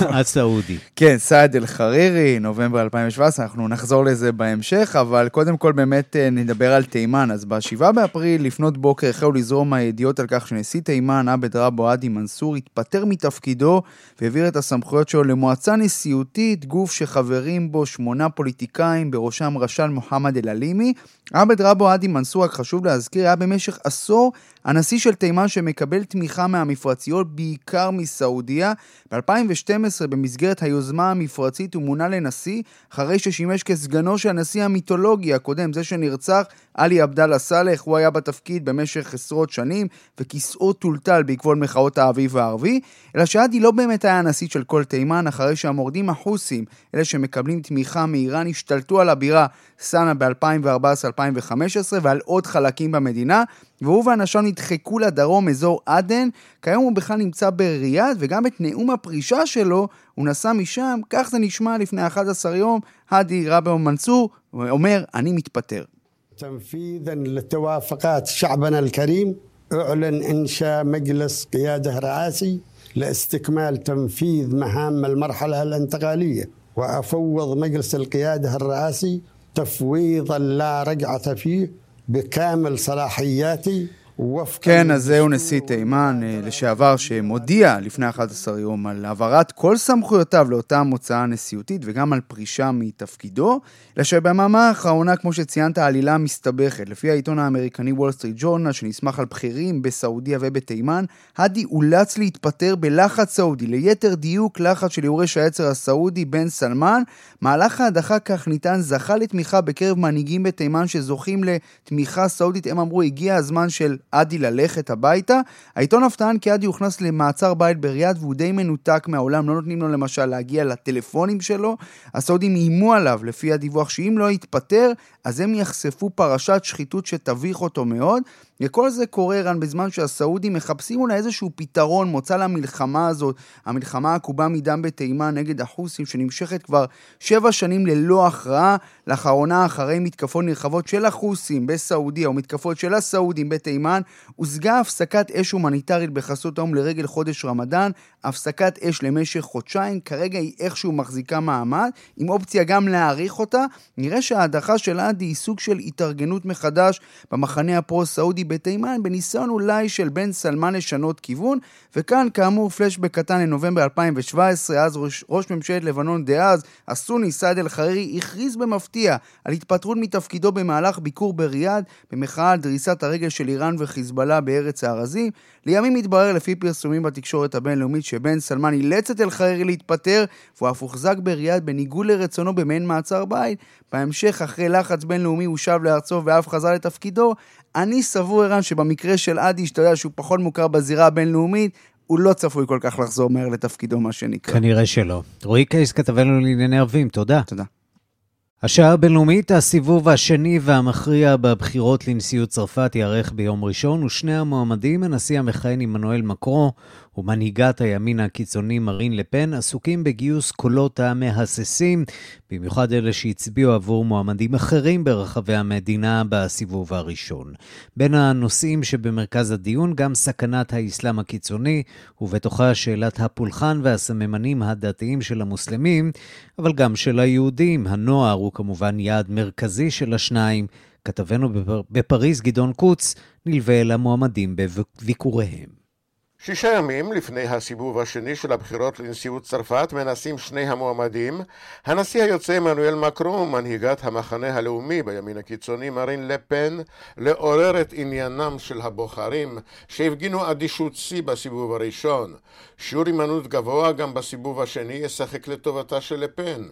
S1: הסעודי.
S10: כן, סעד אל-חרירי, נובמבר 2017, אנחנו נחזור לזה בהמשך, אבל קודם כל באמת אה, נדבר על תימן. אז ב-7 באפריל, לפנות בוקר, החלו לזרום הידיעות על כך שנשיא תימן, עבד רבו עדי מנסור, התפטר מתפקידו והעביר את הסמכויות שלו למועצה נשיאותית, גוף שחברים בו שמונה פוליטיקאים, בראשם רשל מוחמד אל-עלימי. עבד רבו עדי מנסור, רק חשוב להזכיר, היה במשך עשור הנשיא של תימן שמקבל תמיכה מהמפרציות, בעיקר מסעודיה. ב-2012, במסגרת היוזמה המפרצית, הוא מונה לנשיא, אחרי ששימש כסגנו של הנשיא המיתולוגי הקודם, זה שנרצח, עלי עבדאללה סאלח, הוא היה בתפקיד במשך עשרות שנים, וכיסאו טולטל בעקבות מחאות האביב הערבי, אלא שעדי לא באמת היה הנשיא של כל תימן, אחרי שהמורדים החוסים, אלה שמקבלים תמיכה מאיראן, השתלטו על הבירה סאנה ב-2014-2015 ועל עוד חלקים במדינה, והוא ואנשיו נדחקו לדרום, אזור עדן. כיום הוא בכלל נמצא בריאד, וגם את נאום הפרישה שלו הוא נשא משם, כך זה נשמע לפני 11 יום, האדי רבי מנסור אומר, אני מתפטר.
S11: تنفيذا لتوافقات شعبنا الكريم اعلن انشاء مجلس قياده رئاسي لاستكمال تنفيذ مهام المرحله الانتقاليه وافوض مجلس القياده الرئاسي تفويضا لا رجعة فيه بكامل صلاحياتي
S10: כן, אז זהו נשיא תימן אה, לשעבר שמודיע לפני 11 יום על העברת כל סמכויותיו לאותה מוצאה נשיאותית וגם על פרישה מתפקידו, אלא שביממה האחרונה, כמו שציינת, העלילה מסתבכת. לפי העיתון האמריקני וול סטריט ג'ורנל, שנסמך על בכירים בסעודיה ובתימן, האדי אולץ להתפטר בלחץ סעודי, ליתר דיוק לחץ של יורש העצר הסעודי בן סלמן. מהלך ההדחה, כך ניתן, זכה לתמיכה בקרב מנהיגים בתימן שזוכים לתמיכה סעודית. הם אמרו, הגיע הזמן של עדי ללכת הביתה. העיתון אף טען כי עדי הוכנס למעצר בית בריאד והוא די מנותק מהעולם, לא נותנים לו למשל להגיע לטלפונים שלו. הסעודים איימו עליו, לפי הדיווח, שאם לא יתפטר, אז הם יחשפו פרשת שחיתות שתביך אותו מאוד. וכל זה קורה, רן, בזמן שהסעודים מחפשים אולי איזשהו פתרון, מוצא למלחמה הזאת, המלחמה העקובה מדם בתימן נגד החוסים, שנמשכת כבר שבע שנים ללא הכרעה, לאחרונה אחרי מתקפות נרחבות של החוסים בסעודיה, או מתקפות של הסעודים בתימן, הושגה הפסקת אש הומניטרית בחסות האו"ם לרגל חודש רמדאן, הפסקת אש למשך חודשיים, כרגע היא איכשהו מחזיקה מעמד, עם אופציה גם להאריך אותה. נראה שההדחה של עדי היא סוג של התארגנות מחדש במחנה הפרו-סעודי בתימן, בניסיון אולי של בן סלמן לשנות כיוון, וכאן כאמור פלשבק קטן לנובמבר 2017, אז ראש, ראש ממשלת לבנון דאז, הסוני סעד אל-חרירי, הכריז במפתיע על התפטרות מתפקידו במהלך ביקור בריאד, במחאה על דריסת הרגל של איראן וחיזבאללה בארץ הארזים. לימים התברר לפי פרסומים בתקשורת הבינלאומית שבן סלמן אילץ את אל-חרירי להתפטר, והוא אף הוחזק בריאד בניגוד לרצונו במעין מעצר בית. בהמשך, אחרי לחץ בינלאומי, הוא שב לארצו ואף חזר לתפקידו. אני סבור, ערן, שבמקרה של אדי, שאתה יודע שהוא פחות מוכר בזירה הבינלאומית, הוא לא צפוי כל כך לחזור מהר לתפקידו, מה שנקרא.
S1: כנראה שלא. רועי קייס כתבנו לענייני ערבים, תודה.
S10: תודה.
S1: השעה הבינלאומית, הסיבוב השני והמכריע בבחירות לנשיאות צרפת ייערך ביום ראשון, ושני המועמדים, הנשיא המכהן עמנואל מקרו ומנהיגת הימין הקיצוני מרין לפן, עסוקים בגיוס קולות המהססים, במיוחד אלה שהצביעו עבור מועמדים אחרים ברחבי המדינה בסיבוב הראשון. בין הנושאים שבמרכז הדיון גם סכנת האסלאם הקיצוני, ובתוכה שאלת הפולחן והסממנים הדתיים של המוסלמים, אבל גם של היהודים. הנוער הוא כמובן יעד מרכזי של השניים. כתבנו בפריז, גדעון קוץ, נלווה אל המועמדים בביקוריהם.
S12: שישה ימים לפני הסיבוב השני של הבחירות לנשיאות צרפת מנסים שני המועמדים, הנשיא היוצא עמנואל מקרון ומנהיגת המחנה הלאומי בימין הקיצוני מרין לפן, לעורר את עניינם של הבוחרים שהפגינו אדישות שיא בסיבוב הראשון. שיעור הימנעות גבוה גם בסיבוב השני ישחק לטובתה של לפן.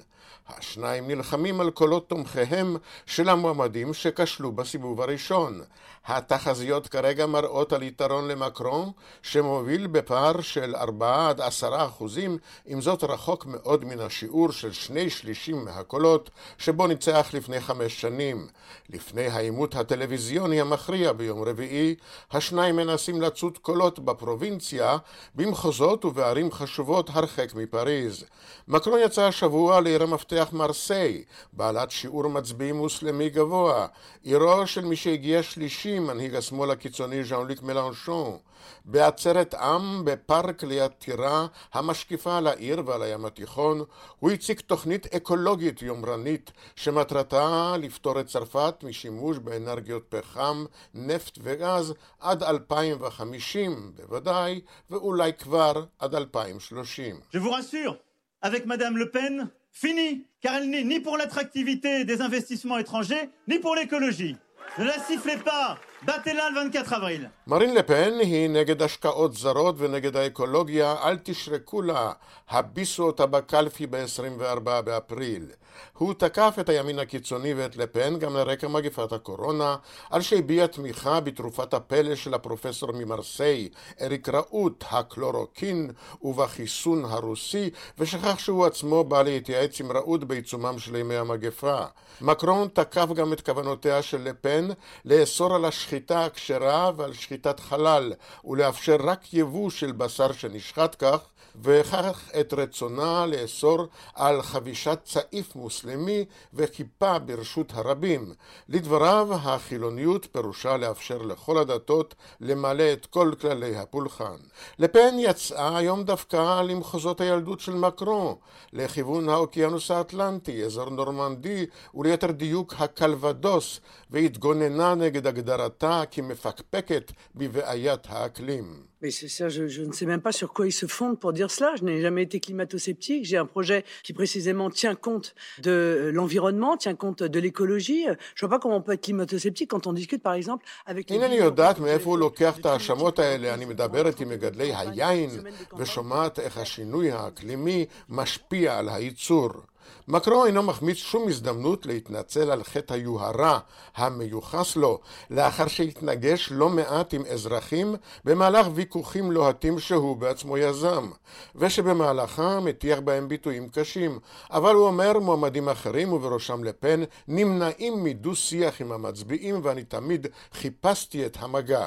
S12: השניים נלחמים על קולות תומכיהם של המועמדים שכשלו בסיבוב הראשון. התחזיות כרגע מראות על יתרון למקרון, שמוביל בפער של 4 עד 10 אחוזים, עם זאת רחוק מאוד מן השיעור של שני שלישים מהקולות שבו ניצח לפני חמש שנים. לפני העימות הטלוויזיוני המכריע ביום רביעי, השניים מנסים לצוד קולות בפרובינציה, במחוזות ובערים חשובות הרחק מפריז. מקרון יצא השבוע לעיר המפתח מרסיי, בעלת שיעור מצביעים מוסלמי גבוה, עירו של מי שהגיע שלישי מנהיג השמאל הקיצוני ז'אן ליק מלנשון, בעצרת עם בפארק ליד טירה המשקיפה על העיר ועל הים התיכון, הוא הציג תוכנית אקולוגית יומרנית שמטרתה לפתור את צרפת משימוש באנרגיות פחם, נפט וגז עד 2050 בוודאי, ואולי כבר עד 2030.
S13: Je vous rassure, avec Madame Le Pen, fini, car elle n'est ni pour l'attractivité des investissements étrangers, ni pour l'écologie. Ne la sifflez pas בטלה על 24 אבריל.
S12: מרין לפן היא נגד השקעות זרות ונגד האקולוגיה, אל תשרקו לה, הביסו אותה בקלפי ב-24 באפריל. הוא תקף את הימין הקיצוני ואת לפן גם לרקע מגפת הקורונה, על שהביע תמיכה בתרופת הפלא של הפרופסור ממרסיי, דידייה ראול, הקלורוקין, ובחיסון הרוסי, ושכח שהוא עצמו בא להתייעץ עם ראול בעיצומם של ימי המגפה. מקרון תקף גם את כוונותיה של לפן לאסור על שחיטה כשרה ועל שחיטת חלל, ולאפשר רק יבוא של בשר שנשחט כך, וכך את רצונה לאסור על חבישת צעיף מוסלמי וכיפה ברשות הרבים. לדבריו, החילוניות פירושה לאפשר לכל הדתות למלא את כל כללי הפולחן. לפן יצאה היום דווקא למחוזות הילדות של מקרון, לכיוון האוקיינוס האטלנטי, אזור נורמנדי, וליתר דיוק הקלבדוס, והתגוננה נגד הגדרתה ראתה כמפקפקת בבעיית האקלים.
S14: Mais c'est ça, je, je, ne sais même pas sur quoi ils se fondent pour dire cela. Je n'ai jamais été climato-sceptique. J'ai un projet qui précisément tient compte de l'environnement, tient compte de l'écologie. Je vois pas comment on peut être climato-sceptique quand on discute, par exemple, avec...
S12: אינני יודעת מאיפה הוא לוקח את ההאשמות האלה. אני מדברת עם מגדלי היין ושומעת איך השינוי האקלימי משפיע על הייצור. מקרו אינו מחמיץ שום הזדמנות להתנצל על חטא היוהרה המיוחס לו, לאחר שהתנגש לא מעט עם אזרחים במהלך ויכוחים לוהטים שהוא בעצמו יזם, ושבמהלכם הטיח בהם ביטויים קשים. אבל הוא אומר מועמדים אחרים, ובראשם לפן, נמנעים מדו-שיח עם המצביעים, ואני תמיד חיפשתי את המגע.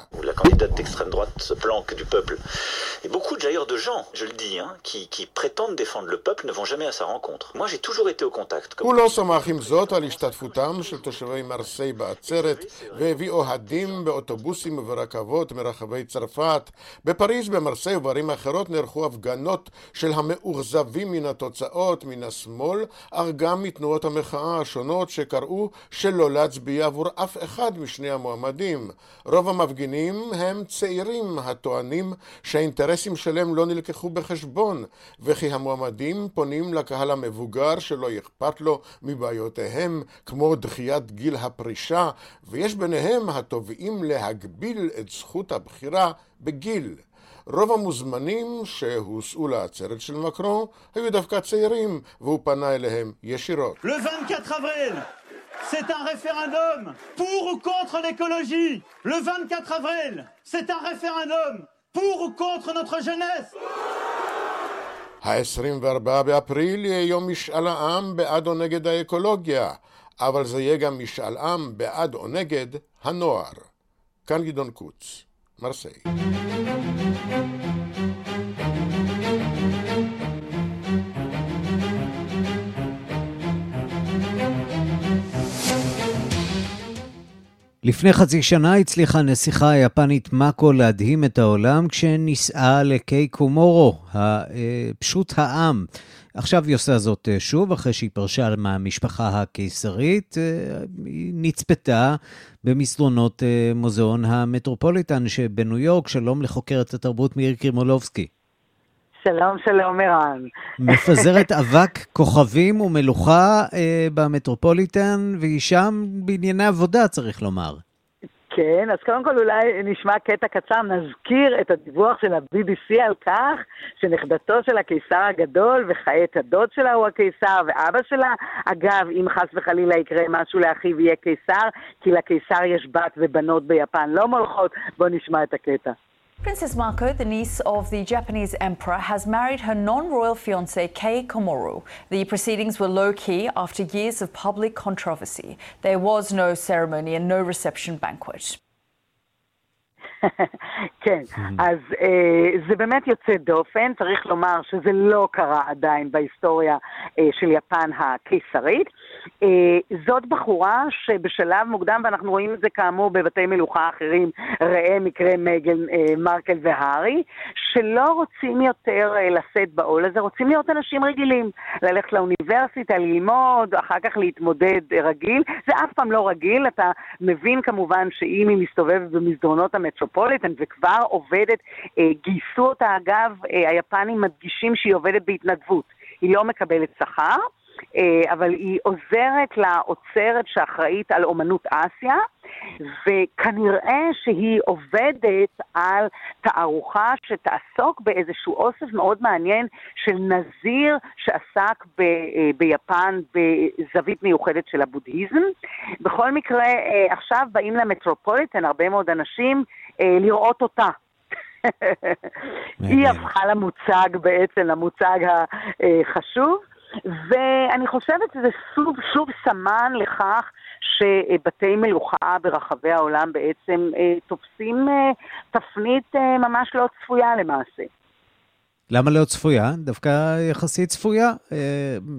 S15: Et beaucoup d'ailleurs de gens, je le dis, hein, qui, qui prétendent défendre le peuple ne vont jamais à sa rencontre. Moi j'ai toujours été au contact.
S12: הוא לא שמח עם זאת על השתתפותם של תושבי מרסיי בעצרת והביא אוהדים באוטובוסים וברכבות מרחבי צרפת. בפריז, במרסיי ובערים אחרות נערכו הפגנות של המאוכזבים מן התוצאות מן השמאל, אך גם מתנועות המחאה השונות שקראו שלא להצביע עבור אף אחד משני המועמדים. רוב המפגינים הם צעירים הטוענים שהאינטרסים שלהם לא נלקחו בחשבון, וכי המועמדים פונים לקהל המבוגר שלא אכפת לו מבעיותיהם, כמו דחיית גיל הפרישה, ויש ביניהם התובעים להגביל את זכות הבחירה בגיל. רוב המוזמנים שהוסעו לעצרת של מקרון היו דווקא צעירים, והוא פנה אליהם ישירות.
S13: Le 24 avril, c'est un référendum pour ou contre l'écologie. Le 24 avril, c'est un référendum pour ou contre notre jeunesse.
S12: ה-24 באפריל יהיה יום משאל העם בעד או נגד האקולוגיה, אבל זה יהיה גם משאל עם בעד או נגד הנוער. כאן גדעון קוץ, מרסיי.
S1: לפני חצי שנה הצליחה הנסיכה היפנית מאקו להדהים את העולם כשנישאה לקיי קומורו, פשוט העם. עכשיו היא עושה זאת שוב, אחרי שהיא פרשה מהמשפחה הקיסרית. היא נצפתה במסדרונות מוזיאון המטרופוליטן שבניו יורק. שלום לחוקרת התרבות מאיר קרימולובסקי.
S16: שלום, שלום, ערן.
S1: מפזרת אבק, כוכבים ומלוכה אה, במטרופוליטן, והיא שם בענייני עבודה, צריך לומר.
S16: כן, אז קודם כל אולי נשמע קטע קצר, נזכיר את הדיווח של ה-BBC על כך שנכדתו של הקיסר הגדול וכעת הדוד שלה הוא הקיסר ואבא שלה, אגב, אם חס וחלילה יקרה משהו לאחיו יהיה קיסר, כי לקיסר יש בת ובנות ביפן, לא מולכות, בואו נשמע את הקטע.
S17: Princess Mako, the niece of the Japanese emperor, has married her non royal fiance Kei Komoru. The proceedings were low key after years of public controversy. There was no ceremony and no reception banquet.
S16: כן, אז אה, זה באמת יוצא דופן, צריך לומר שזה לא קרה עדיין בהיסטוריה אה, של יפן הקיסרית. אה, זאת בחורה שבשלב מוקדם, ואנחנו רואים את זה כאמור בבתי מלוכה אחרים, ראה מקרה מגן אה, מרקל והארי, שלא רוצים יותר אה, לשאת בעול הזה, רוצים להיות אנשים רגילים, ללכת לאוניברסיטה, ללמוד, אחר כך להתמודד רגיל. זה אף פעם לא רגיל, אתה מבין כמובן שאם היא מסתובבת במסדרונות המטרופוליטן וכבר עובדת, גייסו אותה אגב, היפנים מדגישים שהיא עובדת בהתנדבות, היא לא מקבלת שכר. אבל היא עוזרת לאוצרת שאחראית על אומנות אסיה, וכנראה שהיא עובדת על תערוכה שתעסוק באיזשהו אוסף מאוד מעניין של נזיר שעסק ב, ביפן בזווית מיוחדת של הבודהיזם. בכל מקרה, עכשיו באים למטרופוליטן הרבה מאוד אנשים לראות אותה. היא הפכה למוצג בעצם, למוצג החשוב. ואני חושבת שזה שוב, שוב סמן לכך שבתי מלוכה ברחבי העולם בעצם אה, תופסים אה, תפנית אה, ממש לא צפויה למעשה.
S1: למה לא צפויה? דווקא יחסית צפויה.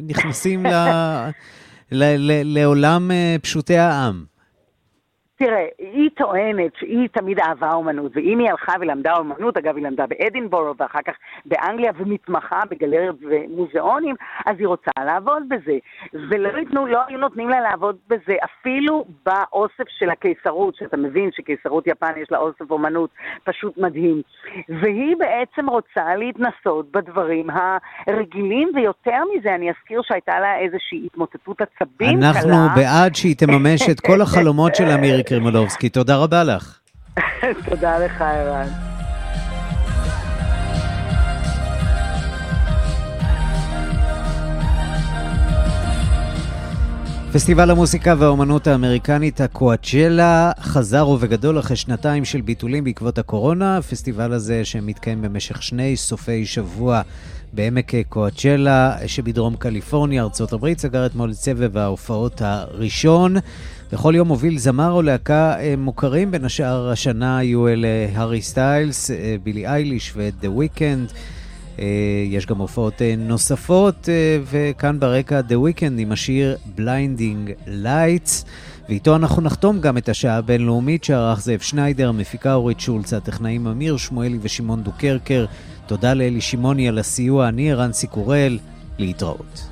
S1: נכנסים ל, ל, ל, לעולם פשוטי העם.
S16: תראה, היא טוענת שהיא תמיד אהבה אומנות, ואם היא הלכה ולמדה אומנות, אגב, היא למדה באדינבורו ואחר כך באנגליה ומתמחה בגלריות ומוזיאונים, אז היא רוצה לעבוד בזה. ולא יתנו, לא היו נותנים לה לעבוד בזה אפילו באוסף של הקיסרות, שאתה מבין שקיסרות יפן יש לה אוסף אומנות פשוט מדהים. והיא בעצם רוצה להתנסות בדברים הרגילים, ויותר מזה, אני אזכיר שהייתה לה איזושהי התמוטטות עצבים
S1: אנחנו
S16: קלה.
S1: אנחנו בעד שהיא תממש את כל החלומות שלה, מירי קרימולובסקי. תודה רבה לך.
S16: תודה לך, ערן.
S1: פסטיבל המוסיקה והאומנות האמריקנית הקואצ'לה חזר ובגדול אחרי שנתיים של ביטולים בעקבות הקורונה. הפסטיבל הזה שמתקיים במשך שני סופי שבוע בעמק קואצ'לה שבדרום קליפורניה, ארצות הברית, סגר אתמול את סבב ההופעות הראשון. בכל יום מוביל זמר או להקה מוכרים, בין השאר השנה היו אלה הארי סטיילס, בילי אייליש ודה וויקנד. יש גם הופעות נוספות, וכאן ברקע The Weeknd עם השיר Blinding Lights, ואיתו אנחנו נחתום גם את השעה הבינלאומית שערך זאב שניידר, מפיקה אורית שולץ, הטכנאים אמיר שמואלי ושמעון דוקרקר. תודה לאלי שמעוני על הסיוע, אני ערן סיקורל, להתראות.